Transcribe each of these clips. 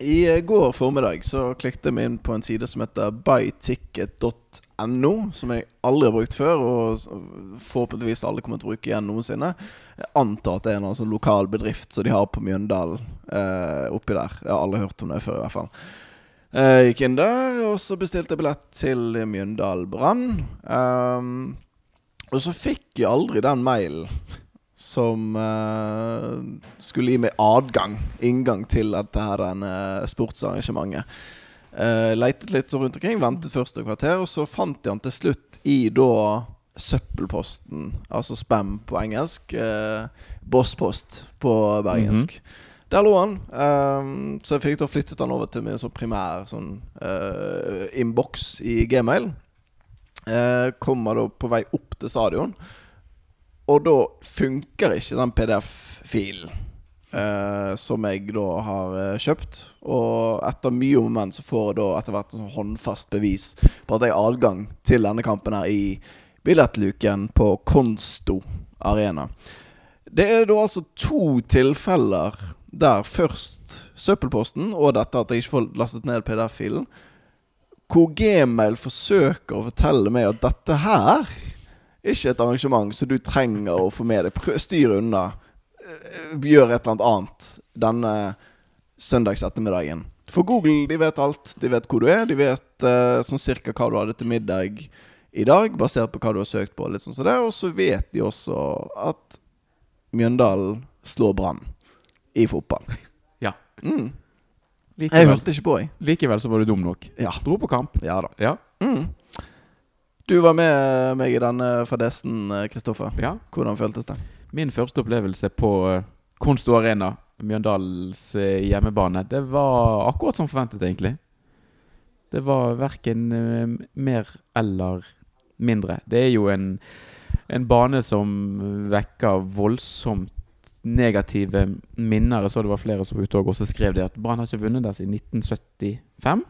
I eh, går formiddag så klikket jeg meg inn på en side som heter buyticket.no, som jeg aldri har brukt før, og forhåpentligvis alle kommer til å bruke igjen noensinne. Jeg antar at det er en sånn lokal bedrift som de har på Mjøndalen eh, oppi der. Jeg har aldri hørt om det før, i hvert fall. Jeg gikk inn der, og så bestilte jeg billett til Mjøndal Brann. Um, og så fikk jeg aldri den mailen som uh, skulle gi meg adgang, inngang til dette her uh, sportsarrangementet. Uh, leitet litt så rundt omkring, ventet første kvarter, og så fant jeg han til slutt i da søppelposten, altså spam på engelsk. Uh, bosspost på bergensk. Der lå han. Um, så jeg fikk da flyttet han over til min sånn primær sånn innboks i Gmail. Kommer da på vei opp til stadion. Og da funker ikke den PDF-filen eh, som jeg da har eh, kjøpt. Og etter mye om og så får jeg da etter hvert en sånn håndfast bevis på at jeg har adgang til denne kampen her i billettluken på Konsto Arena. Det er da altså to tilfeller der først søppelposten og dette at jeg ikke får lastet ned PDF-filen, hvor Gmail forsøker å fortelle meg at dette her er ikke et arrangement som du trenger å få med deg. Prøv, styr unna. Gjør et eller annet annet denne søndags ettermiddagen. For Google de vet alt. De vet hvor du er. De vet uh, sånn cirka hva du hadde til middag i dag, basert på hva du har søkt på. Litt sånn som det Og så vet de også at Mjøndalen slår Brann i fotball. Ja. Mm. Jeg hørte ikke på, jeg. likevel så var du dum nok. Ja. Dro på kamp. Ja da. Ja. Mm. Du var med meg i denne fadesen, Kristoffer. ja. Hvordan føltes det? Min første opplevelse på eh, Konsto Arena, Mjøndals eh, hjemmebane, det var akkurat som forventet, egentlig. Det var verken eh, mer eller mindre. Det er jo en, en bane som vekker voldsomt negative minner. Jeg så det var flere som var ute og også skrev det, at Brann har ikke vunnet der siden 1975.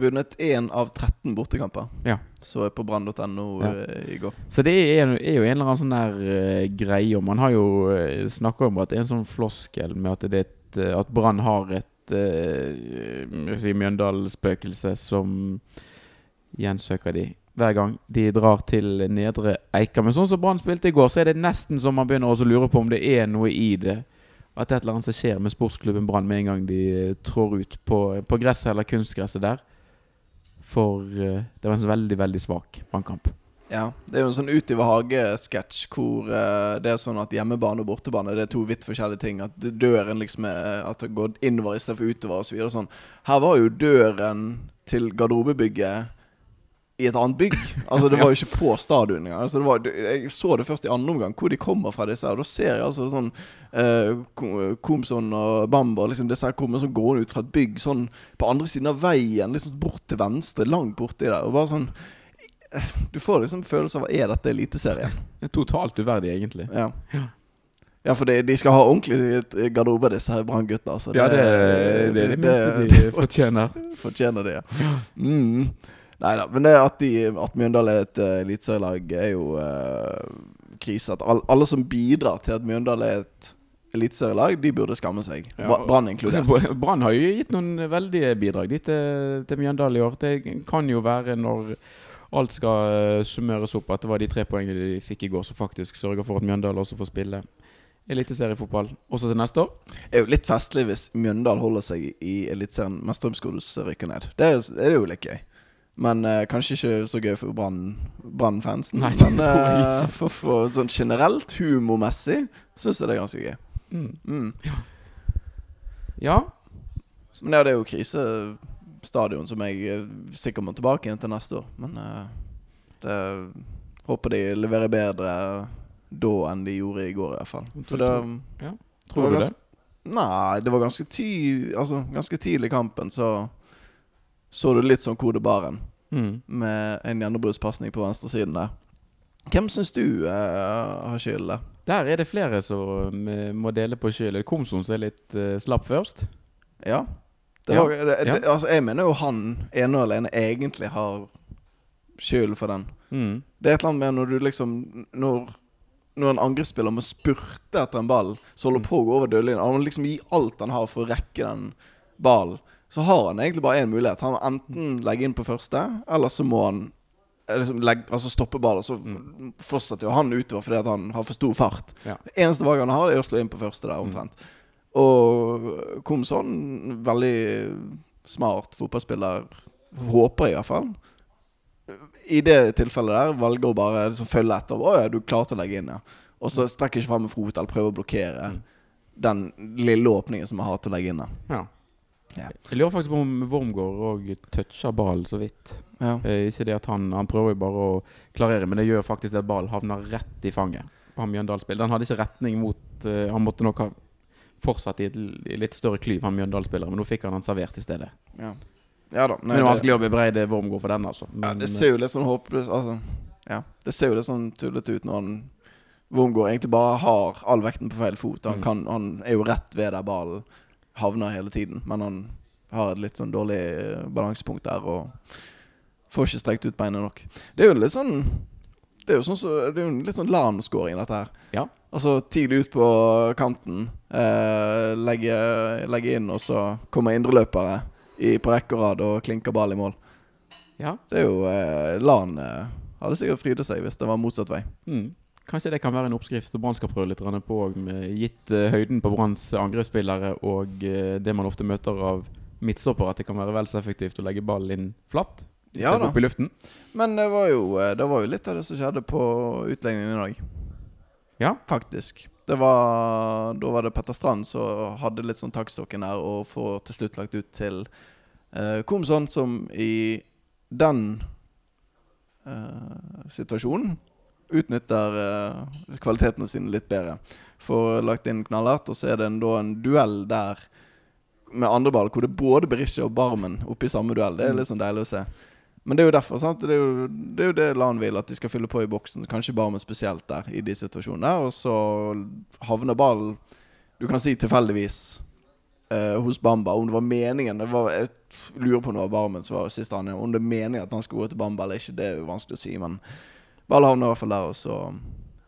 Vunnet én av 13 bortekamper. Ja. Så jeg på brann.no Ja. eh, i går. Så det er, er jo en eller annen sånn der uh, greie Og man har jo uh, snakka om at det er en sånn floskel med at, det er et, eh, at Brann har et uh, si Mjøndal-spøkelse som gjensøker de hver gang de drar til Nedre Eika. Men sånn som Brann spilte i går, så er det nesten som man begynner å lure på om det er noe i det. At det er et eller annet som skjer med sportsklubben Brann med en gang de eh, trår ut på, på gresset eller kunstgresset der. For uh, det var en så veldig, veldig svak brannkamp. Ja, Det er jo en sånn Ut i hage-sketsj hvor uh, det er sånn at hjemmebane og bortebane Det er to vidt forskjellige ting. At døren liksom er At det går innover istedenfor utover osv. Sånn. Her var jo døren til garderobebygget i et annet bygg. Altså Det var jo ikke på stadion engang. Altså, det var, jeg så det først i andre omgang, hvor de kommer fra disse. her da ser jeg altså sånn eh, Komson og Bamba liksom disse her kommer sånn gående ut fra et bygg sånn på andre siden av veien, liksom bort til venstre, langt borti der. Og bare sånn eh, Du får liksom følelse av Er dette Eliteserien? Det er totalt uverdig, egentlig. Ja. Ja. Ja, for de, de skal ha ordentlig garderobe, disse her branngutta. Altså. Ja, det, det er det minste de fortjener. fortjener det, ja. Mm. Nei da. Men det at, de, at Mjøndalen er et uh, eliteserielag, er jo uh, krise. At all, alle som bidrar til at Mjøndalen er et eliteserielag, de burde skamme seg. Ja, Brann inkludert. Brann har jo gitt noen veldige bidrag de til, til Mjøndalen i år. Det kan jo være når alt skal eh, summeres opp, at det var de tre poengene de fikk i går som faktisk sørger for at Mjøndalen også får spille eliteseriefotball også til neste år. Det er jo litt festlig hvis Mjøndalen holder seg i Eliteserien mens Strømsgodset rykker ned. Det det er jo litt gøy. Men eh, kanskje ikke så gøy for Brann- Brann-fansen. Men eh, for, for sånn generelt, humormessig, syns jeg det er ganske gøy. Mm. Mm. Ja, Men ja, det er jo krisestadion som jeg eh, sikkert må tilbake igjen til neste år. Men eh, det håper de leverer bedre da enn de gjorde i går, i hvert fall. For det, tror du det? Nei, det var ganske, ty, altså, ganske tidlig i kampen, så så du litt sånn kode baren Mm. med en gjennombruddspasning på venstresiden der. Hvem syns du eh, har skyld der? Er det flere som eh, må dele på skyld. Komsom som er litt eh, slapp først. Ja. Det Ja. var, det, det, altså, jeg mener jo han ene og alene egentlig har skyld for den. Mm. Det er et eller annet med når du liksom Når, når en angrepsspiller må spurte etter en ball så holder Mm. på å gå over dørlinjen Han må liksom gi alt han har for å rekke den ballen, så har han egentlig bare én mulighet. Han må enten legge inn på første, eller så må han eh, liksom legge, altså stoppe ballen. Så Mm. fortsetter jo han utover fordi han har for stor fart. Ja. Det eneste valget han har, er å slå inn på første der, omtrent. Og kom sånn, veldig smart fotballspiller, håper jeg i hvert fall. I det tilfellet der velger å bare liksom følge etter. 'Å ja, du klarte å legge inn', ja. Og så strekker ikke fram en fot eller prøver å blokkere Mm. den lille åpningen som jeg har til å legge inn. Ja. Ja. Jeg lurer faktisk på om Wormgård òg toucher ballen så vidt. Ja. Eh, ikke det at han, han prøver jo bare å klarere, men det gjør faktisk at ballen havner rett i fanget på han Mjøndalen-spiller. Den hadde ikke retning mot eh, Han måtte nok ha fortsatt i et i litt større klyv, han Mjøndalen-spilleren, men nå fikk han han servert i stedet. Ja, ja da. nei, men det er vanskelig å bebreide Wormgård for den, altså. Ja, det ser jo litt sånn håpløst altså, Ja, det ser jo litt sånn tullete ut når han Wormgård egentlig bare har all vekten på feil fot. Han, Mm. kan, han er jo rett ved der ballen havner hele tiden, men han har et litt sånn dårlig eh, balansepunkt der og får ikke strekt ut beinet nok. Det er jo litt sånn Det er jo sånn så, Det er jo litt sånn LAN-scoring, dette her. Ja. Altså tidlig ut på kanten, eh, legge, legge inn, og så kommer indreløpere i, på rekke og rad og klinker ball i mål. ja. Det er jo eh, LAN eh, hadde sikkert frydet seg hvis det var motsatt vei. Mm. Kanskje det kan være en oppskrift som Brann skal prøve litt på, med, gitt eh, høyden på Branns angrepsspillere og eh, det man ofte møter av midtstoppere, at det kan være vel så effektivt å legge ballen inn flatt. Ja da. Opp i luften. Men det var jo, eh, det var jo litt av det som skjedde på utlegningen i dag, Ja. faktisk. Det var, da var det Petter Strand som hadde litt sånn taktstokken her, og får til slutt lagt ut til uh, Komson, som i den uh, situasjonen utnytter eh, kvalitetene sine litt bedre. Får lagt inn knallhardt, og så er det en, da en duell der med andre ball, hvor det er både Berisha og Barmen oppe i samme duell. Det er litt sånn deilig å se. Men det er jo derfor. sant? Det er jo det, er jo det Lan vil, at de skal fylle på i boksen. Kanskje Barmen spesielt der, i de situasjonene. Og så havner ballen, du kan si tilfeldigvis, eh, hos Bamba. Om det var meningen det var, Jeg lurer på om det var Barmen som var siste han Om det er meningen at han skal gå til Bamba eller ikke, det er jo vanskelig å si. Men ballen havner i hvert fall der, og så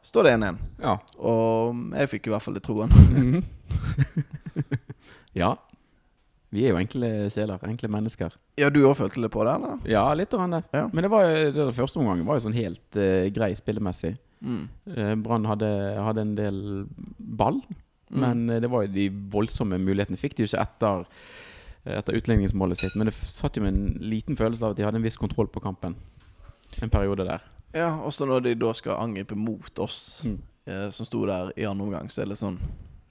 står det 1-1. Ja. Og jeg fikk i hvert fall litt troen. Mhm. ja. Vi er jo enkle sjeler, enkle mennesker. Ja, du òg følte litt på det, eller? Ja, litt Av det. Ja. Men det var jo, det første omgangen var jo sånn helt uh, grei spillemessig. Mm. Eh, Brann hadde, hadde en del ball, Mm. men eh, det var jo de voldsomme mulighetene. Fikk de jo ikke etter, etter utligningsmålet sitt, men det satt jo med en liten følelse av at de hadde en viss kontroll på kampen. En periode der. Ja, også når de da skal angripe mot oss, Mm. eh, som sto der i andre omgang, så er det litt sånn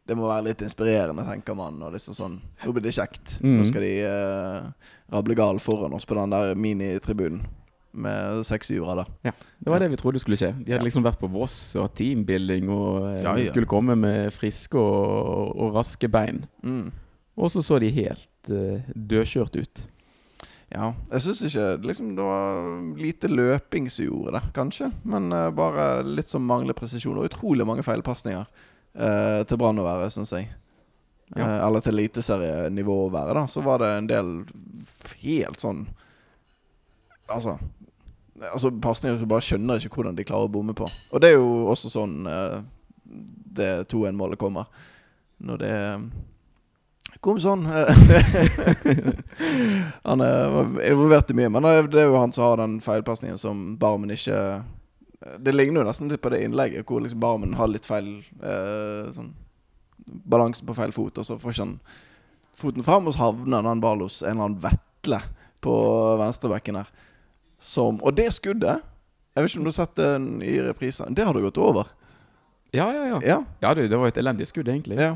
Det må være litt inspirerende, tenker man. Og liksom sånn Nå blir det kjekt. Mm. Nå skal de eh, rable gal foran oss på den der minitribunen med seks syvere der. Ja, Det var det vi trodde skulle skje. De hadde Ja. liksom vært på Voss og teambuilding og eh, Ja, ja. skulle komme med friske og, og raske bein. Mm. Og så så de helt eh, dødkjørt ut. Ja. Jeg syns ikke liksom, det var lite løping som gjorde det, kanskje. Men uh, bare litt som mangler presisjon. Og utrolig mange feilpasninger uh, til Brann å være, syns jeg. Ja. Uh, eller til eliteserienivå å være, da. Så var det en del helt sånn Altså Altså pasninger som bare skjønner ikke hvordan de klarer å bomme på. Og det er jo også sånn det 2-1-målet kommer. Når det Kom sånn. han er involvert i mye, men det er jo han som har den feilpasningen som Barmen ikke Det ligner jo nesten litt på det innlegget, hvor liksom Barmen har litt feil eh, sånn balansen på feil fot, og så får ikke han foten fram, og så havner han ballen hos en eller annen vetle på venstrebekken her. Som, og det skuddet Jeg vet ikke om du har sett den i reprisen. Det hadde gått over. Ja, ja, ja. Ja, Ja, du, det var et elendig skudd, egentlig. ja.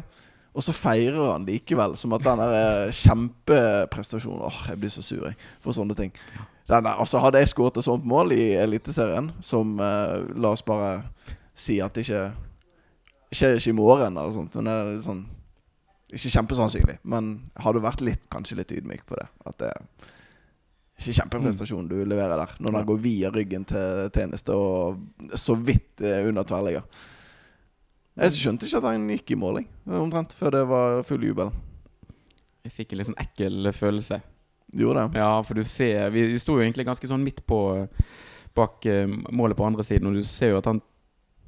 Og så feirer han likevel som at den der eh, kjempeprestasjonen Åh, jeg blir så sur jeg for sånne ting. Den der, altså Hadde jeg skåret et sånt mål i Eliteserien, som eh, La oss bare si at det ikke skjer ikke i morgen, eller sånt men det er litt sånn Ikke kjempesannsynlig, men hadde vært litt, kanskje litt ydmyk på det. At det er ikke kjempeprestasjon du leverer der, når den går via ryggen til tjeneste og så vidt eh, under tverrligger. Jeg skjønte ikke at han gikk i mål. Omtrent før det var full jubel. Jeg fikk en litt sånn ekkel følelse. Gjorde det? Ja, for du ser Vi, vi sto jo egentlig ganske sånn midt på Bak eh, målet på andre siden, og du ser jo at han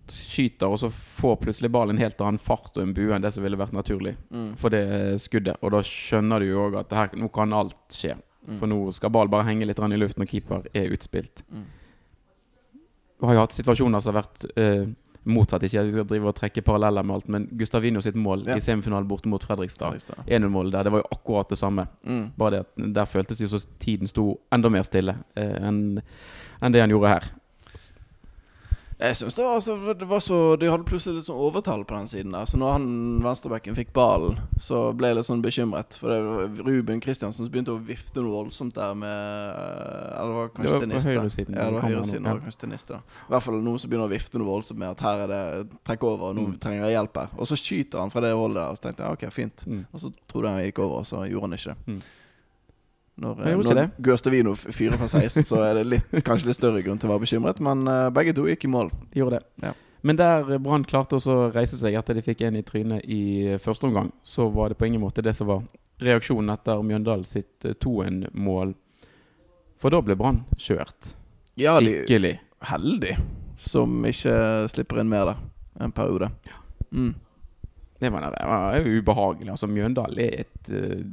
skyter, og så får plutselig ballen en helt annen fart og en bue enn det som ville vært naturlig Mm. for det skuddet. Og da skjønner du jo òg at her, nå kan alt skje. Mm. For nå skal ball bare henge litt i luften og keeper er utspilt. Mm. Vi har jo hatt situasjoner som har vært eh, motsatt. Ikke at vi skal drive og trekke paralleller med alt, men Gustavino sitt mål Ja. i semifinalen borte mot Fredrikstad. Fredrikstad. 1-0-målet der, det var jo akkurat det samme. Mm. Bare det at der føltes det jo så tiden sto enda mer stille eh, enn enn det han gjorde her. Jeg synes det var, altså, det var så De hadde plutselig litt sånn overtall på den siden der. Så når han venstrebacken fikk ballen, så ble jeg litt sånn bekymret. For det var Ruben Kristiansen begynte å vifte noe voldsomt der med eh, Eller det var Det kanskje var på høyresiden, Ja, det var høyresiden. Ja. Kanskje tennis. I hvert fall noen som begynner å vifte noe voldsomt med at her er det trekk over, og nå Mm. trenger jeg hjelp her. Og så skyter han fra det holdet der, og så tenkte jeg ok, fint. Mm. Og så trodde jeg han gikk over, og så gjorde han ikke det. Mm. Når, Han når Gørstevino fyrer fra 16, så er det litt, kanskje litt større grunn til å være bekymret, men eh, begge to gikk i mål. De gjorde det. Ja. Men der Brann klarte å reise seg etter de fikk en i trynet i første omgang, så var det på ingen måte det som var reaksjonen etter Mjøndalen sitt eh, 2-1-mål. For da ble Brann kjørt. Ja, Skikkelig. heldig som ikke slipper inn mer da, en periode. Mm. Det var, det var ubehagelig. Altså, Mjøndalen er et eh,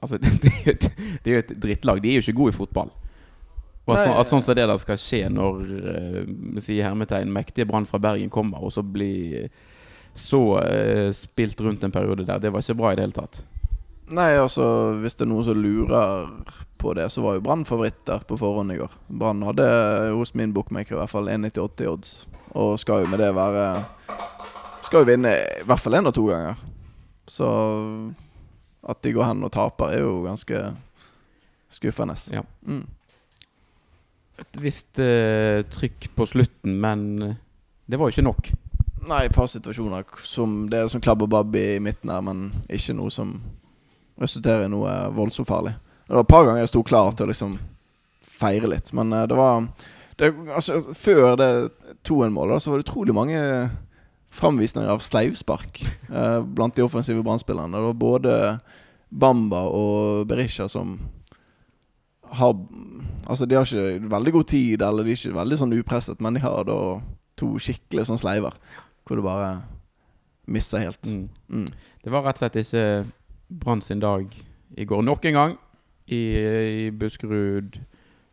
Altså, det er jo et, det er jo et drittlag. De er jo ikke gode i fotball. Og at, så, at sånn som det der skal skje når uh, si hermetegn mektige Brann fra Bergen kommer, og så bli så uh, spilt rundt en periode der, det var ikke bra i det hele tatt. Nei, altså hvis det er noen som lurer på det, så var jo Brann favoritter på forhånd i går. Brann hadde hos min bookmaker i hvert fall 1,98 odds, og skal jo med det være Skal jo vinne i hvert fall én og to ganger. Så at de går hen og taper, er jo ganske skuffende. Ja. Mm. Et visst uh, trykk på slutten, men eh, det var jo ikke nok. Nei, et par situasjoner som det er som klabb og babb i midten her, men ikke noe som resulterer i noe voldsomt farlig. Det var et par ganger jeg sto klar til å liksom feire litt, men uh, det var det, altså, Før det 2-1-målet så var det utrolig mange framvisninger av sleivspark eh, blant de offensive brannspillerne. Det var både Bamba og Berisha som har Altså, de har ikke veldig god tid, eller de er ikke veldig sånn upresset, men de har da to skikkelig sånn sleiver. Hvor du bare misser helt. Mm. Mm. Det var rett og slett ikke Brann sin dag i går nok en gang i, i Buskerud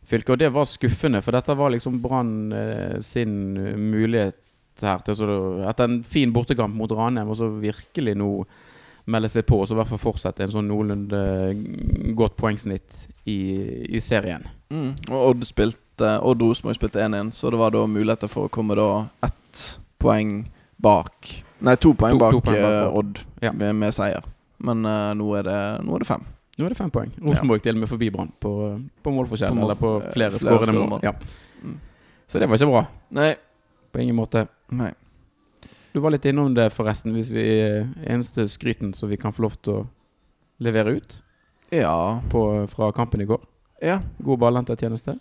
fylke. Og det var skuffende, for dette var liksom Brann eh, sin mulighet her til Etter en fin bortekamp mot Ranheim, og så virkelig nå melde seg på, og så i hvert fall fortsette en sånn noenlunde godt poengsnitt i, i serien. Mm. Og Odd spilte Odd Rosenborg spilte 1-1, så det var da muligheter for å komme da ett poeng bak Nei, to poeng To- bak, to poeng bak eh, Odd. Ja. med, med seier. Men uh, nå, er det, nå er det fem. Nå er det fem poeng. Rosenborg til og med forbi Brann på, på målforskjell, eller på eh, flere, flere mål. mål. Ja. Mm. Så det var ikke bra. Nei. På ingen måte. Nei. Du var litt innom det, forresten, hvis vi eneste skryten som vi kan få lov til å levere ut Ja. på, fra kampen i går. ja. God ballhentertjeneste.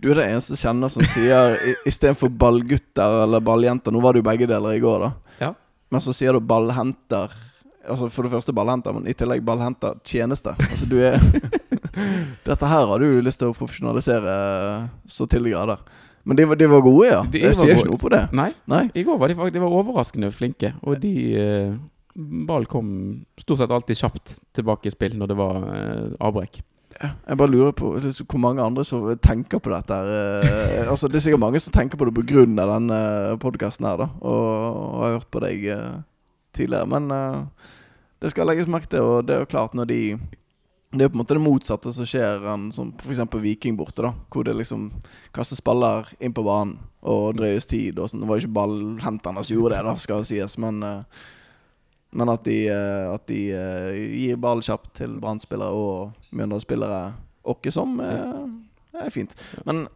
Du er den eneste jeg kjenner som sier istedenfor ballgutter eller balljenter Nå var det jo begge deler i går, da. Ja. Men så sier du ballhenter. Altså For det første ballhenter, men i tillegg ballhenter tjeneste. Altså du er Dette her har du lyst til å profesjonalisere så til de grader. Men de var, de var gode, ja. De jeg sier ikke noe på det. Nei, Nei. i går var de, de var overraskende flinke. Og de eh, Ball kom stort sett alltid kjapt tilbake i spill når det var eh, avbrekk. Jeg bare lurer på hvor mange andre som tenker på dette. her eh, altså Det er sikkert mange som tenker på det pga. denne podkasten her, da. Og, og har hørt på deg eh, tidligere. Men eh, det skal legges merke til, og det er jo klart når de Det er på en måte det motsatte som skjer enn som f.eks. Viking borte, da. Hvor det liksom kastes baller inn på banen og drøyes tid og sånn. Det var jo ikke ballhenterne som gjorde det, da, skal sies, men eh, men at de, eh, at de eh, gir ball kjapt til Brann-spillere og Mjøndalen-spillere åkke som, eh, er fint. Men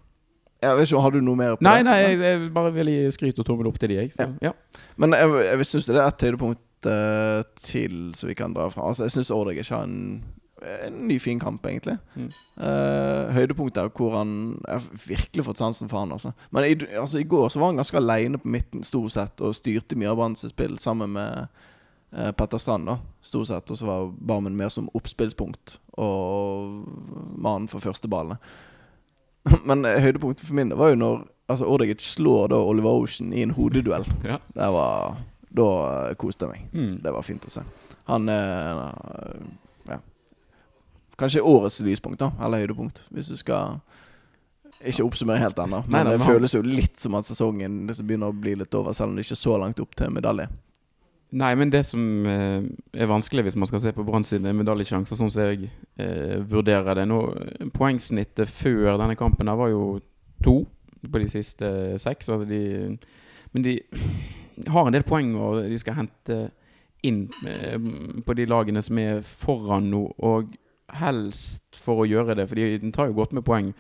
jeg vet ikke, har du noe mer på Nei, det? nei, jeg, jeg bare vil gi skryt og tommel opp til de, jeg. Så, ja. Men jeg, jeg syns det er et høydepunkt til som vi kan dra fra. Altså, jeg syns ikke har en, en ny, fin kamp, egentlig. Mm. Uh, høydepunkter hvor han Jeg har virkelig fått sansen for han, altså. Men i, altså, i går så var han ganske aleine på midten, stort sett, og styrte mye av Branns spill sammen med uh, Petter Strand, da, stort sett. Og så var Barmen mer som oppspillspunkt og mannen for førsteballene. Men uh, høydepunktet for min det var jo når Altså, Ordegic slår da Oliver Ocean i en hodeduell. Ja. Det var Da eh, koste jeg meg. Mm. Det var fint å se. Han er. Kanskje årets lyspunkt, da. Eller høydepunkt, hvis du skal ikke oppsummere helt ennå. Men det føles jo litt som at sesongen liksom begynner å bli litt over, selv om det ikke er så langt opp til medalje. Nei, men det som eh, er vanskelig hvis man skal se på Brann sine medaljesjanser, sånn som jeg eh, vurderer det nå Poengsnittet før denne kampen der var jo to på de siste seks. Altså de, men de har en del poeng, og de skal hente inn eh, på de lagene som er foran nå, og helst for å gjøre det, for de, de tar jo godt med poeng.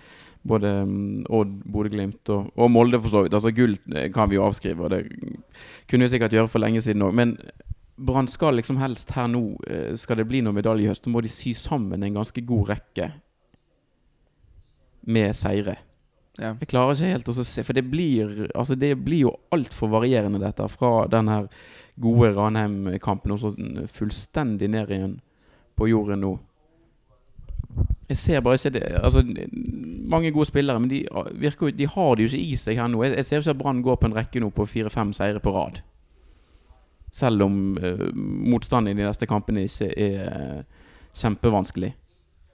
Både mm, Odd, Bodø-Glimt og, og Molde, for så vidt. Altså Gull eh, kan vi jo avskrive, og det kunne vi sikkert gjøre for lenge siden òg. Men Brann skal liksom helst her nå, eh, skal det bli noe medalje i høst, så må de sy sammen en ganske god rekke med seire. Ja. Jeg klarer ikke helt å se, for det blir, altså det blir jo altfor varierende, dette. Fra den her gode Ranheim-kampen og så fullstendig ned igjen på jorden nå. Jeg ser bare ikke det Altså, mange gode spillere, men de, virker, de har det jo ikke i seg her nå. Jeg, jeg ser jo ikke at Brann går på en rekke nå på fire-fem seire på rad. Selv om uh, motstanden i de neste kampene ikke er eh, kjempevanskelig.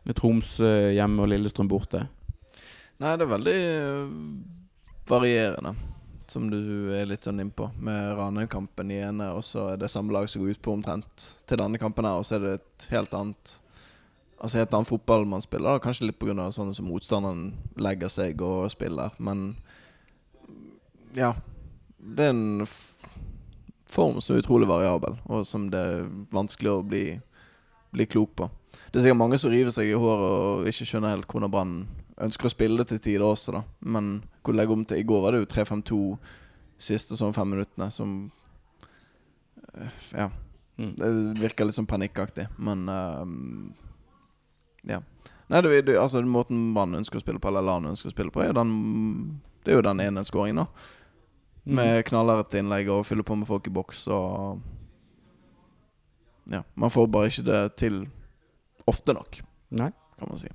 Med Tromsø hjemme og Lillestrøm borte. Nei, det er veldig varierende, som du er litt sånn innpå. Med Ranheim-kampen i ene, og så er det samme lag som går ut på omtrent til denne kampen her, og så er det et helt annet Altså helt annen fotball man spiller. Kanskje litt pga. sånn som motstanderen legger seg og spiller, men ja. Det er en form som er utrolig variabel, og som det er vanskelig å bli, bli klok på. Det er sikkert mange som river seg i håret og ikke skjønner helt hvordan Brann ønsker å spille til tider også, da. Men hvor du legger om til I går var det jo 3-5-2 siste sånn fem minuttene som eh, Ja. Mm. Det virker litt sånn panikkaktig, men eh, Ja. Nei, du, du, altså måten man ønsker å spille på, eller Lan ønsker å spille på, er den Det er jo den ene skåringen, da. Mm. Med knallhardt innlegg og fylle på med folk i boks og Ja. Man får bare ikke det til ofte nok, Nei. kan man si.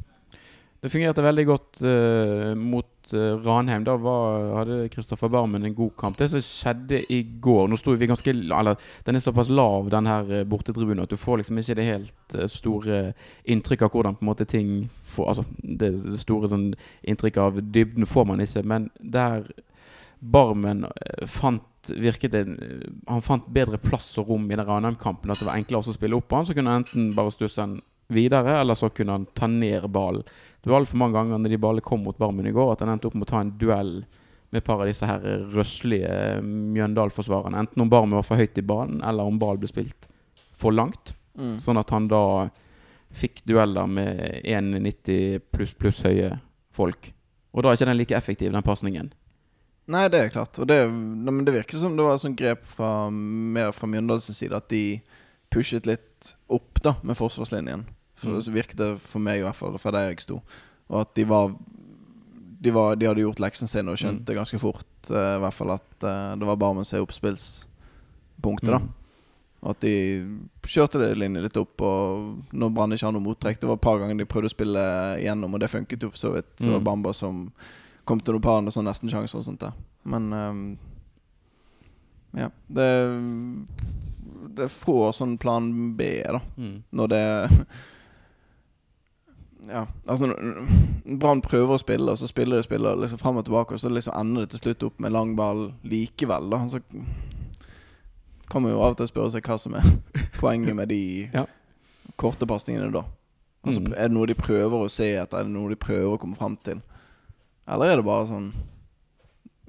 Det fungerte veldig godt uh, mot uh, Ranheim. Da var, hadde Kristoffer Barmen en god kamp. Det som skjedde i går Nå sto vi ganske Eller den er såpass lav, den her eh, bortetribunen, at du får liksom ikke det helt store inntrykket av hvordan på en måte ting får, Altså det store sånn inntrykket av dybden får man ikke. Men der Barmen fant virket en, Han fant bedre plass og rom i den Ranheim-kampen. At det var enklere å spille opp på han. Så kunne han enten bare stusse den videre, eller så kunne han ta ned ballen. Det var altfor mange ganger når de bare kom mot Barmen i går, at han endte opp med å ta en duell med et par av disse her røslige Mjøndal-forsvarerne. Enten om Barmen var for høyt i banen, eller om ballen ble spilt for langt. Mm. Sånn at han da fikk dueller med 1,90 pluss pluss høye folk. Og da er ikke den like effektiv, den pasningen. Nei, det er klart. Og det, men det virker som det var et sånt grep fra, mer fra Mjøndals side, at de pushet litt opp da med forsvarslinjen. For, Mm. Så virket det for meg, i hvert fall, fra der jeg sto. Og at de var De, var, de hadde gjort leksen sin og skjønte Mm. ganske fort uh, i hvert fall at uh, det var bare med å se oppspillspunktet, da. Mm. Og at de kjørte det linje litt opp. Og når Brann ikke har noe mottrekk Det var et par ganger de prøvde å spille igjennom, og det funket jo for så vidt. Så det var Mm. Bamba som kom til noen par og sånn nesten sjanser og sånt der. Men um, ja. Det Det får sånn plan B, da. Mm. Når det Ja, altså Brann prøver å spille, og så spiller de spiller liksom fram og tilbake, og så liksom ender det til slutt opp med lang ball likevel. Da Så kan man jo av og til spørre seg hva som er poenget med de Ja. korte pasningene da. Altså, Mm. Er det noe de prøver å se etter? Er det noe de prøver å komme fram til? Eller er det bare sånn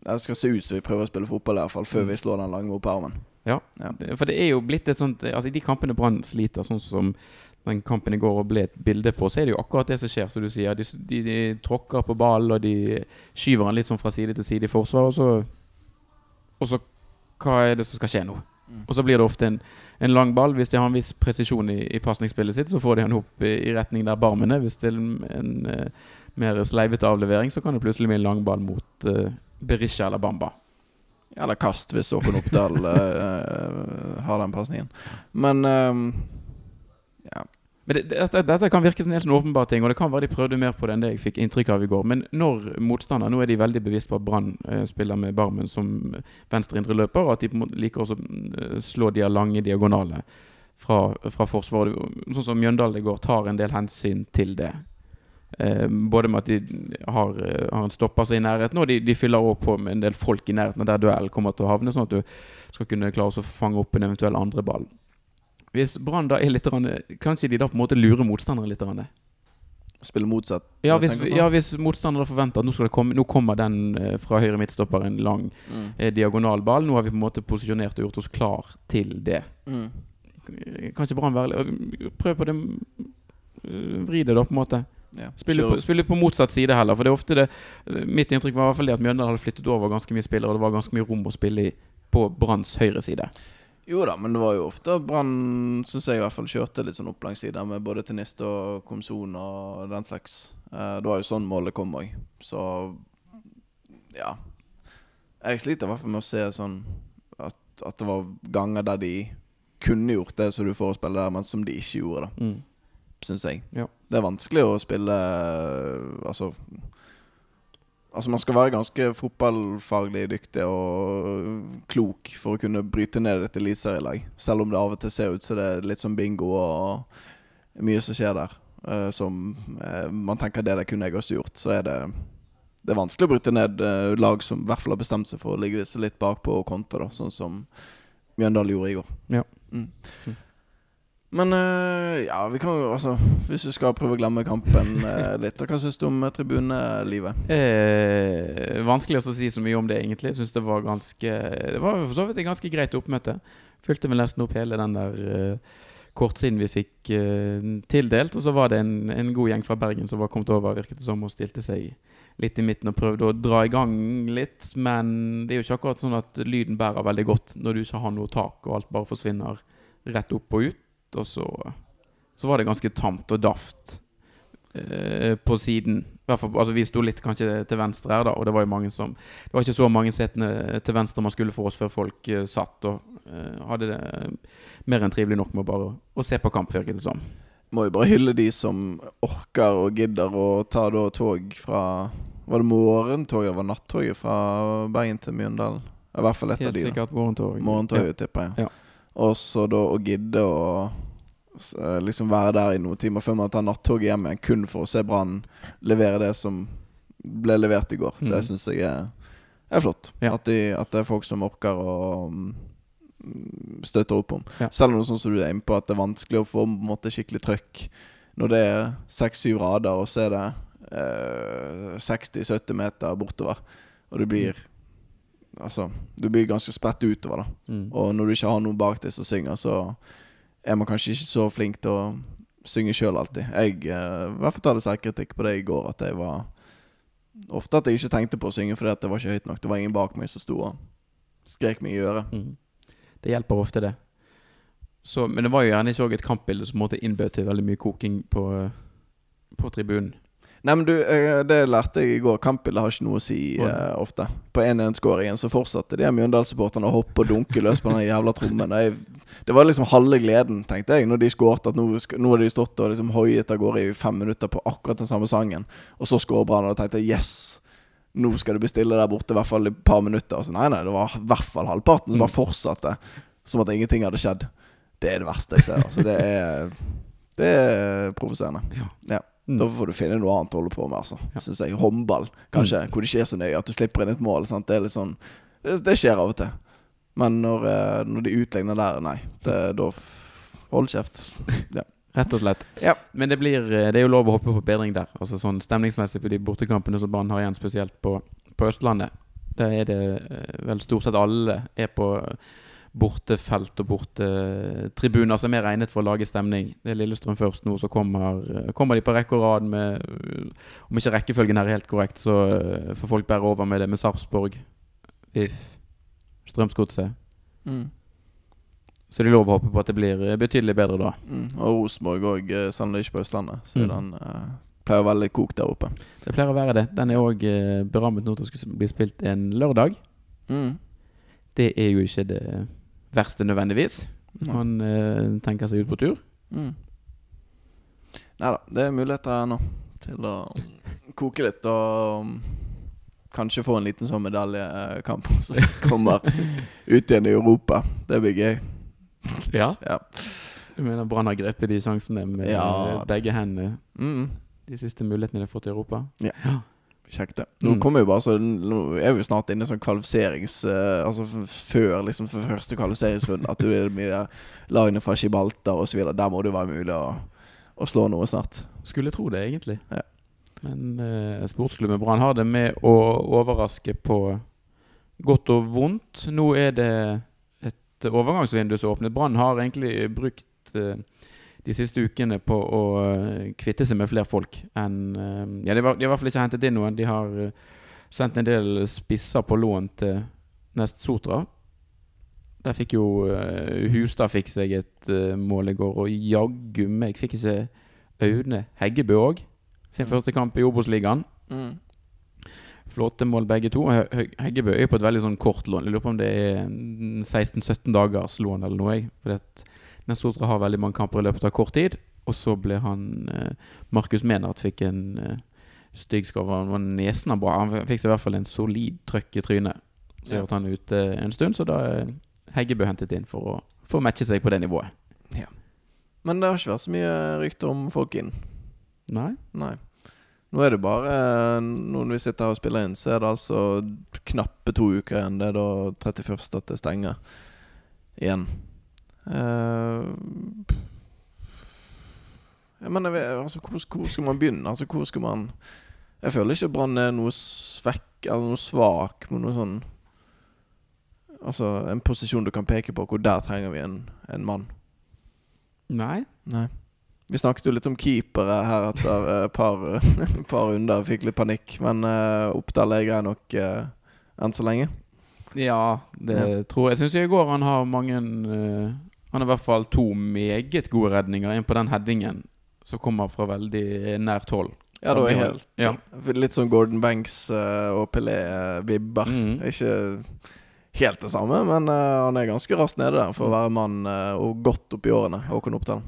Det skal se ut som vi prøver å spille fotball, i hvert fall før Mm. vi slår den lange opp armen. Ja. Ja. For det er jo blitt et sånt Altså I de kampene Brann sliter, sånn som den kampen i går og ble et bilde på, så er det jo akkurat det som skjer, som du sier. De, de, de tråkker på ballen, og de skyver den litt sånn fra side til side i forsvar, og så Og så Hva er det som skal skje nå? Mm. Og så blir det ofte en, en lang ball. Hvis de har en viss presisjon i, i pasningsspillet sitt, så får de den opp i, i retning der barmen er. Hvis det er en, en uh, mer sleivete avlevering, så kan det plutselig bli en lang ball mot uh, Berisha eller Bamba. Eller kast, hvis Åpen Oppdal uh, har den pasningen. Men ja. Men det, dette, dette kan virke som en helt sånn åpenbar ting, og det kan være de prøvde mer på det enn det jeg fikk inntrykk av i går. Men når motstander Nå er de veldig bevisst på at Brann eh, spiller med Barmen som venstre indre løper, og at de liker å slå de lange diagonale fra, fra forsvaret. Sånn som Mjøndalen i går tar en del hensyn til det. Eh, både med at de har, eh, har en stopper seg i nærheten, og de, de fyller opp på med en del folk i nærheten der duell kommer til å havne, sånn at du skal kunne klare å fange opp en eventuell andre ball. Hvis Brann da er litt Kan Kanskje de da på en måte lurer motstanderen litt? grann? Spille motsatt. Ja, hvis, ja, hvis motstanderen forventer at nå, komme, nå kommer den eh, fra høyre midtstopper en lang Mm. eh, diagonal ball. Nå har vi på en måte posisjonert og gjort oss klar til det. Mm. Kan ikke Brann være Prøv på det eh, Vri det, da, på en måte. Ja. Spille på, spille på motsatt side heller. For det er ofte det Mitt inntrykk var i hvert fall det at Mjøndalen hadde flyttet over ganske mye spillere, og det var ganske mye rom å spille i på Branns høyre side. Jo da, men det var jo ofte Brann, syns jeg i hvert fall, kjørte litt sånn opp langs sida med både Tenist og Komson og den slags. Eh, det var jo sånn målet kom òg. Så ja. Jeg sliter i hvert fall med å se sånn at, at det var ganger der de kunne gjort det som du får å spille der, men som de ikke gjorde, da. Mm. Syns jeg. Ja. Det er vanskelig å spille eh, Altså Altså Man skal være ganske fotballfaglig dyktig og klok for å kunne bryte ned et eliteserielag. Selv om det av og til ser ut som det er litt sånn bingo og mye som skjer der. Uh, som uh, man tenker det der kunne jeg også gjort. Så er det Det er vanskelig å bryte ned uh, lag som i hvert fall har bestemt seg for å ligge seg litt bakpå og kontre, sånn som Mjøndalen gjorde i går. Ja. Mm. Men eh, ja, vi kan jo altså Hvis vi skal prøve å glemme kampen eh, litt, hva syns du om eh, tribunelivet? Eh, vanskelig å si så mye om det, egentlig. Jeg synes det var ganske Det var for så vidt et ganske greit oppmøte. Fylte vel nesten opp hele den der uh, kortsiden vi fikk uh, tildelt. Og så var det en, en god gjeng fra Bergen som var kommet over, virket det som, og stilte seg litt i midten og prøvde å dra i gang litt. Men det er jo ikke akkurat sånn at lyden bærer veldig godt når du ikke har noe tak, og alt bare forsvinner rett opp og ut. Og så, så var det ganske tamt og daft eh, på siden. Fall, altså Vi sto litt kanskje til venstre her, da, og det var jo mange som Det var ikke så mange setene til venstre man skulle få oss før folk eh, satt og eh, hadde det mer enn trivelig nok med bare å se på kamp, virket det som. Må jo bare hylle de som orker og gidder å ta da tog fra Var det morgentoget eller var nattoget fra Bergen til Mjøndalen? I hvert fall et av de. Helt sikkert morgentog. Morgentoget, tipper jeg. Ja. Og så da å gidde å eh, liksom være der i noen timer før man tar nattoget hjem igjen, kun for å se Brann levere det som ble levert i går. Mm. Det syns jeg er, er flott. Ja. At, de, at det er folk som orker å mm, støtte opp om. Ja. Selv om det er sånn som du er inne på, at det er vanskelig å få måte, skikkelig trøkk når det er seks-syv rader, og så er det eh, 60-70 meter bortover. Og du blir Altså, du blir ganske spredt utover, da. Mm. Og når du ikke har noen bak deg som synger, så er man kanskje ikke så flink til å synge sjøl alltid. Jeg eh, hadde hvert fall tar det selvkritikk på det i går, at jeg var Ofte at jeg ikke tenkte på å synge fordi at det var ikke høyt nok. Det var ingen bak meg som sto og skrek meg i øret. Mm. Det hjelper ofte, det. Så, men det var jo gjerne ikke et kampbilde som på innbød til veldig mye koking på, på tribunen. Nei, men du, eh, det lærte jeg i går. Kampbildet har ikke noe å si eh, ofte. På 1-1-skåringen så fortsatte de Mjøndalen-supporterne å hoppe og dunke løs på den jævla trommen. Jeg, det var liksom halve gleden, tenkte jeg, når de skårte. At nå, nå hadde de stått og liksom hoiet av gårde i fem minutter på akkurat den samme sangen. Og så skårer Brann, og da tenkte jeg yes! Nå skal det bli stille der borte i hvert fall et par minutter. Og så, nei, nei, det var i hvert fall halvparten som Mm. bare fortsatte som at ingenting hadde skjedd. Det er det verste jeg ser. Altså, det er, det er provoserende. Ja. Mm. Da får du finne noe annet å holde på med, altså. Ja. Synes jeg. Håndball, kanskje. Mm. Hvor det ikke er så nøye at du slipper inn et mål. Sant? Det er litt sånn Det, det skjer av og til. Men når, eh, når de utligner der, nei. Det, da Hold kjeft. Rett og slett. Ja. Men det, blir, eh, det er jo lov å håpe på bedring der. Altså sånn Stemningsmessig på de bortekampene som Brann har igjen, spesielt på, på Østlandet. Der er det eh, vel stort sett alle er på bortefelt og bortetribuner som er regnet for å lage stemning. Det er Lillestrøm først nå, så kommer, eh, kommer de på rekke og rad med eh, Om ikke rekkefølgen her er helt korrekt, så eh, får folk bære over med det med Sarpsborg, VIF, Strømsgodset. Mm. Så det er lov å håpe på at det blir eh, betydelig bedre da. Mm. Og Rosenborg òg, sannelig det er ikke på Østlandet. Så Mm. den uh, pleier å være litt kokt der oppe. Det pleier å være det. Den er òg eh, berammet nå til å bli spilt en lørdag. Mm. Det er jo ikke det verste nødvendigvis, hvis man uh, tenker seg ut på tur. Mm. Nei da, det er muligheter ennå til å koke litt og um, kanskje få en liten sånn medaljekamp som kommer ut igjen i Europa. Det blir gøy. Ja. Ja. Du mener Brann har grepet de sjansene med Ja. begge hendene? Mm. De siste mulighetene de har fått i Europa? Kjekt, det. Nå Mm. kommer jo bare så Nå er vi jo snart inne i sånn kvalifiserings... Uh, altså før liksom for første kvalifiseringsrunde. At du er med de lagene fra Gibraltar osv. Der må det være mulig å, å slå noe snart. Skulle tro det, egentlig. Ja. Men uh, sportsklubben Brann har det med å overraske på godt og vondt. Nå er det et overgangsvindu som åpnet. Brann har egentlig brukt eh, de siste ukene på å eh, kvitte seg med flere folk enn eh, Ja, de, var, de har i hvert fall ikke hentet inn noen. De har eh, sendt en del spisser på lån til Nest Sotra. Der fikk jo uh, Hustad fikk seg et uh, mål i går, og jaggu meg fikk ikke Aune Heggebø òg. Sin Mm. første kamp i Obos-ligaen. Mm. Flotte mål begge to. He- He- Heggebø er på et veldig sånn kort lån. Jeg lurer på om det er 16-17 dagers lån eller noe. jeg. Fordi at Nestotra har veldig mange kamper i løpet av kort tid. Og så ble han eh, Markus Menert fikk en eh, stygg skade. Han var nesen bra. Han fikk seg i hvert fall en solid trøkk i trynet. Så Ja. han ute en stund. Så da er Heggebø hentet inn for å, for å matche seg på det nivået. Men det har ikke vært så mye rykter om folk inn. Nei? Nei. Nå er det bare Når vi sitter her og spiller inn, så er det altså knappe to uker igjen. Det er da 31. at det stenger igjen. Eh, jeg mener, altså, hvor, hvor skal man begynne? Altså, hvor skal man Jeg føler ikke Brann er noe svekk eller noe svak med noe sånn Altså en posisjon du kan peke på hvor der trenger vi en, en mann. Nei? Nei. Vi snakket jo litt om keepere her etter et par, par runder. Fikk litt panikk. Men uh, Oppdal er grei nok uh, enn så lenge. Ja, det tror jeg. Jeg syns i går han har mange eh, Han har i hvert fall to meget gode redninger. En på den headingen som kommer fra veldig nært hold. Ja, da er helt Ja. Litt sånn Gordon Banks eh, og Pelé-vibber. Mm. Ikke helt det samme, men uh, han er ganske raskt nede der for å være mann uh, og godt oppi årene. Håkon Oppdal.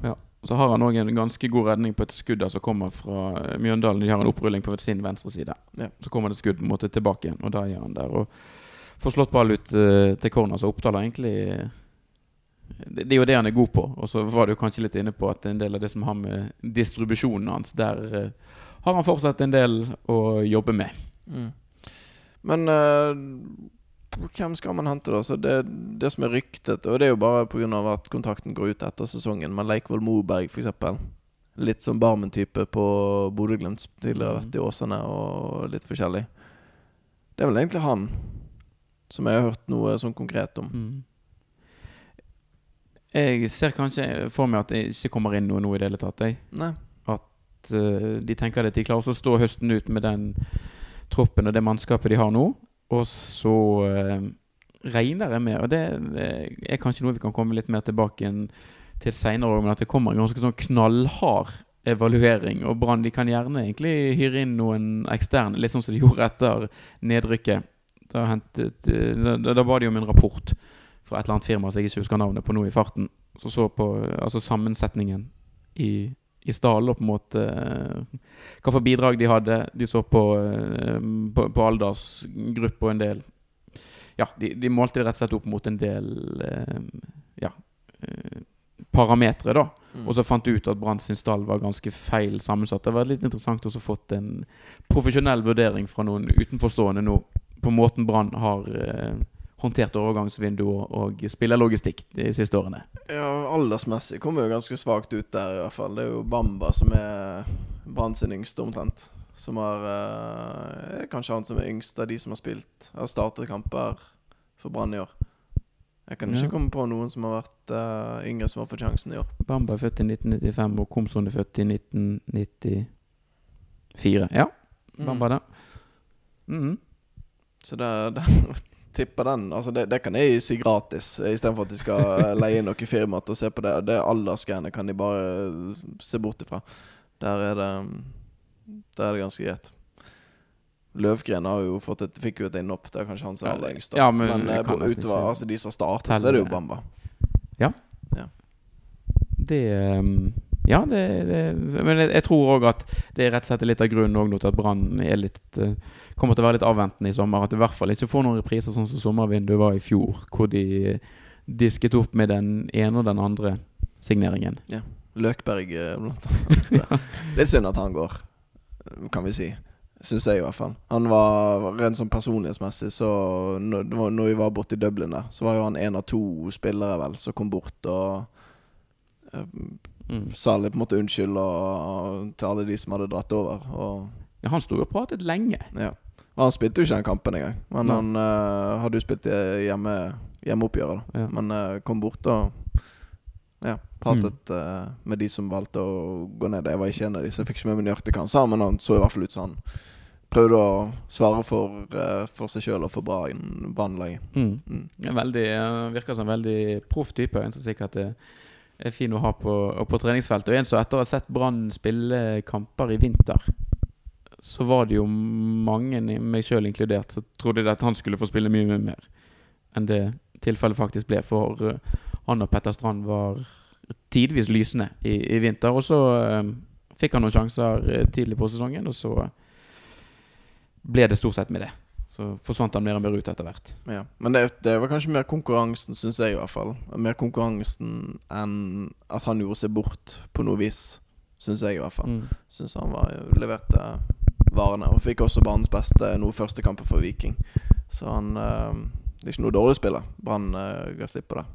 Så har han òg en ganske god redning på et skudd som kommer fra eh, Mjøndalen. De har en opprulling på sin venstre side. Ja. Så kommer det skudd på en måte tilbake igjen, og da er han der. Og får slått ball ut uh, til corner, så Oppdal har egentlig eh, det, det er jo det han er god på. Og så var du kanskje litt inne på at en del av det som har med distribusjonen hans Der eh, har han fortsatt en del å jobbe med. Mm. Men uh, hvem skal man hente, da? Så det, det som er ryktet Og det er jo bare pga. at kontrakten går ut etter sesongen. Men Leikvoll Moberg, f.eks. Litt som Barmen-type på Bodø-Glimt. Tidligere vært i Åsane og litt forskjellig. Det er vel egentlig han som jeg har hørt noe sånn konkret om. Mm. Jeg ser kanskje for meg at det ikke kommer inn noe nå i det hele tatt. Jeg. Nei. At uh, de tenker at de klarer å stå høsten ut med den troppen og det mannskapet de har nå. Og så uh, regner jeg med, og det, det er kanskje noe vi kan komme litt mer tilbake til seinere, men at det kommer en ganske sånn knallhard evaluering. Og Brann de kan gjerne egentlig hyre inn noen eksterne, litt sånn som de gjorde etter nedrykket. Da, hentet, eh, da, da ba de om en rapport fra et eller annet firma som jeg ikke husker navnet på nå i farten. Som så på eh, altså sammensetningen i, i stallen og på en måte eh, hva for bidrag de hadde. De så på, eh, på, på aldersgruppe og en del Ja, de, de målte det rett og slett opp mot en del ja, parametere, da. Mm. Og så fant de ut at Brann sin stall var ganske feil sammensatt. Det var litt interessant å fått en profesjonell vurdering fra noen utenforstående nå på måten Brann har eh, håndtert overgangsvindu og, og spillerlogistikk de siste årene. Ja, aldersmessig kommer jo ganske svakt ut der, i hvert fall. Det er jo Bamba som er Brann sin yngste, omtrent. Som har eh, er Kanskje han som er yngst av de som har spilt Har startet kamper for Brann i år. Jeg kan ikke Ja. komme på noen som har vært uh, yngre som har fått sjansen i år. Bamba er født i 1995, og Komson er født i 1994. Ja, Bamba det. Mhm. Så det, det tipper den Altså det, det kan jeg si gratis, istedenfor at de skal leie inn noe firma til å se på det. Det aldersgreiene kan de bare se bort ifra. Der er det Der er det ganske greit. Løvgren har jo fått et, fikk jo et innhopp. Det er kanskje han som er aller yngst. Ja, men men eh, utover altså de som startet, så er det jo Bamba. Det ehm, Ja, det, det, men jeg, jeg tror òg at det er rett og slett litt av grunnen til at Brann er litt eh, kommer til å være litt avventende i sommer. At du i hvert fall ikke får noen repriser sånn som sommervinduet var i fjor, hvor de disket opp med den ene og den andre signeringen. Ja. Løkberg, eh, blant annet. Litt synd at han går, kan vi si. Syns jeg, i hvert fall. Han var rent sånn personlighetsmessig, så når, når vi var borte i Dublin der, så var jo han en av to spillere, vel, som kom bort og uh, Mm. sa litt på en måte unnskyld og, til alle de som hadde dratt over. Og Ja, han sto og pratet lenge. ja. Og han spilte jo ikke den kampen engang. Men han uh, hadde jo spilt hjemme, hjemmeoppgjøret, da. Ja. Men uh, kom bort og ja, pratet eh, med de som valgte å gå ned. Jeg var ikke en av de, så jeg fikk ikke med meg nøyaktig hva han sa, men han så i hvert fall ut som han prøvde å svare for, for seg sjøl og for Brann-laget. Mm. Mm. Virker som en veldig proff type. En som sikkert er, er fin å ha på, på treningsfeltet. Og en som etter å ha sett Brann spille kamper i vinter, så var det jo mange, meg sjøl inkludert, som trodde at han skulle få spille mye, mye mer enn det tilfellet faktisk ble. For eh, han og Petter Strand var tidvis lysende i, i vinter. Og så eh, fikk han noen sjanser eh, tidlig på sesongen, og så ble det stort sett med det. Så forsvant han mer og mer ut etter hvert. Ja. Men det, det var kanskje mer konkurransen, syns jeg i hvert fall. Mer konkurransen enn at han gjorde seg bort på noe vis. Syns jeg i hvert fall. Mm. Syns han var, leverte varene. Og fikk også banens beste noe første kampen for Viking. Så han eh, Det er ikke noe dårlig spiller. Brann uh, ga slipp på det.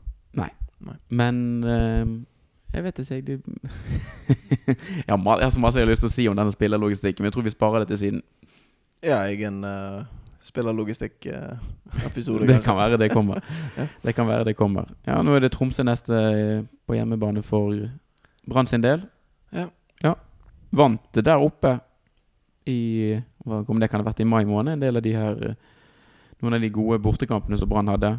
Men eh, jeg vet ikke, jeg de... jeg, har så masse jeg har lyst til å si om denne spillerlogistikken, men jeg tror vi sparer det til siden. Ja, jeg er en uh, spillerlogistikk-episode. Det kan være det kommer. Ja. Det kan være det kommer. Ja, nå er det Tromsø neste eh, på hjemmebane for Brann sin del. Ja. ja. Vant der oppe i Om det kan ha vært i mai måned, en del av de her eh, Noen av de gode bortekampene som Brann hadde.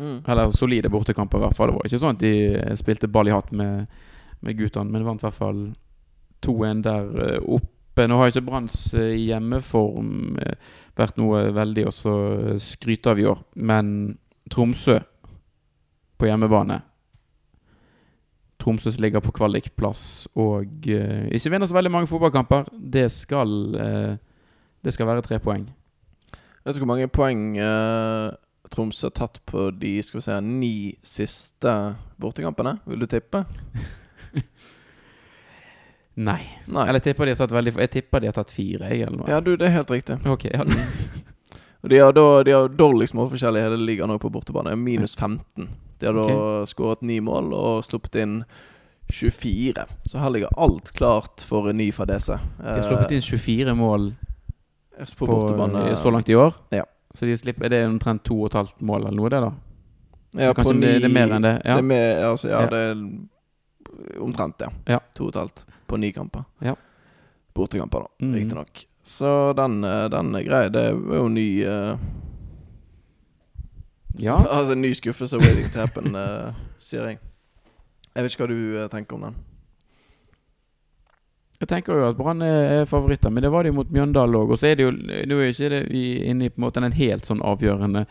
Mm. Eller solide bortekamper, i hvert fall. Det var ikke sånn at de eh, spilte ball i hatt med, med guttene, men vant i hvert fall 2-1 der eh, oppe. Nå har ikke Branns hjemmeform vært noe veldig å så skryte av i år, men Tromsø på hjemmebane Tromsø som ligger på kvalikplass og eh, ikke vinner så veldig mange fotballkamper. Det skal, eh, det skal være tre poeng. Vet du hvor mange poeng eh, Tromsø har tatt på de skal vi se, ni siste bortekampene? Vil du tippe? Nei. Nei. Eller jeg tipper de har tatt veldig Jeg tipper de har tatt fire, jeg, eller noe. Ja, du, det er helt riktig. Ok, ja. Og de har, da, de har dårligst målforskjell i hele ligaen på bortebane. Minus 15. De har okay. skåret ni mål og sluppet inn 24. Så her ligger alt klart for en ny fadese. De har sluppet inn 24 mål på, på, så langt i år. Ja. Så de slipper, er det omtrent to og et halvt mål eller noe, det, da? Ja, Kanskje det, det er mer enn det? Ja. Det er mer, altså, ja, det er omtrent, ja. Ja. To og et halvt på ni kamper. Ja. Bortekamper, da, mm. riktignok. Så den, eh, den er grei. Det er jo ny eh, Ja. Altså en ny skuffelse waiting to happen, uh, sier jeg. Jeg vet ikke hva du uh, tenker om den. Jeg tenker jo at Brann er er favoritter, men det var de mot Mjøndalen òg. Og så er det jo Nå er ikke det vi inne i på en måte den helt sånn avgjørende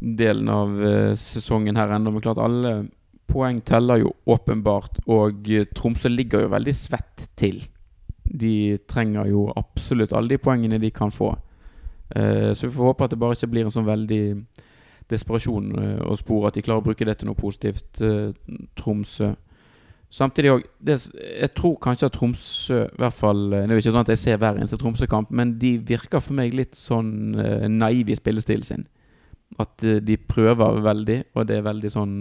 delen av uh, sesongen her ennå. Men klart alle poeng teller jo åpenbart, og Tromsø ligger jo veldig svett til. De trenger jo absolutt alle de poengene de kan få. Uh, så vi får håpe at det bare ikke blir en sånn veldig desperasjon eh, å spore, at de klarer å bruke det til noe positivt, eh, Tromsø. Samtidig òg Jeg tror kanskje at Tromsø i hvert fall eh, Det er jo ikke sånn at jeg ser hver eneste Tromsø-kamp, men de virker for meg litt sånn naive i spillestilen sin. At eh, de prøver veldig, og det er veldig sånn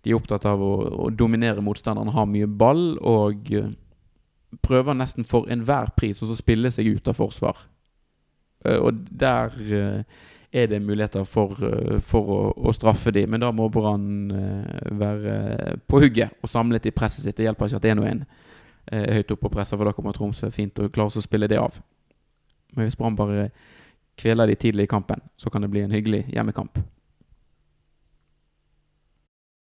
De er opptatt av å, å dominere motstanderen, ha mye ball, og eh, prøver nesten for enhver pris å spille seg ut av forsvar. Eh, og der eh, er det muligheter for, eh, for å, å straffe dem. men da må Brann eh, være på hugget og samlet i presset sitt. Det hjelper ikke at én og én er høyt oppe og presser, for da kommer Tromsø fint og klarer å spille det av. Men hvis Brann bare kveler de tidlig i kampen, så kan det bli en hyggelig hjemmekamp.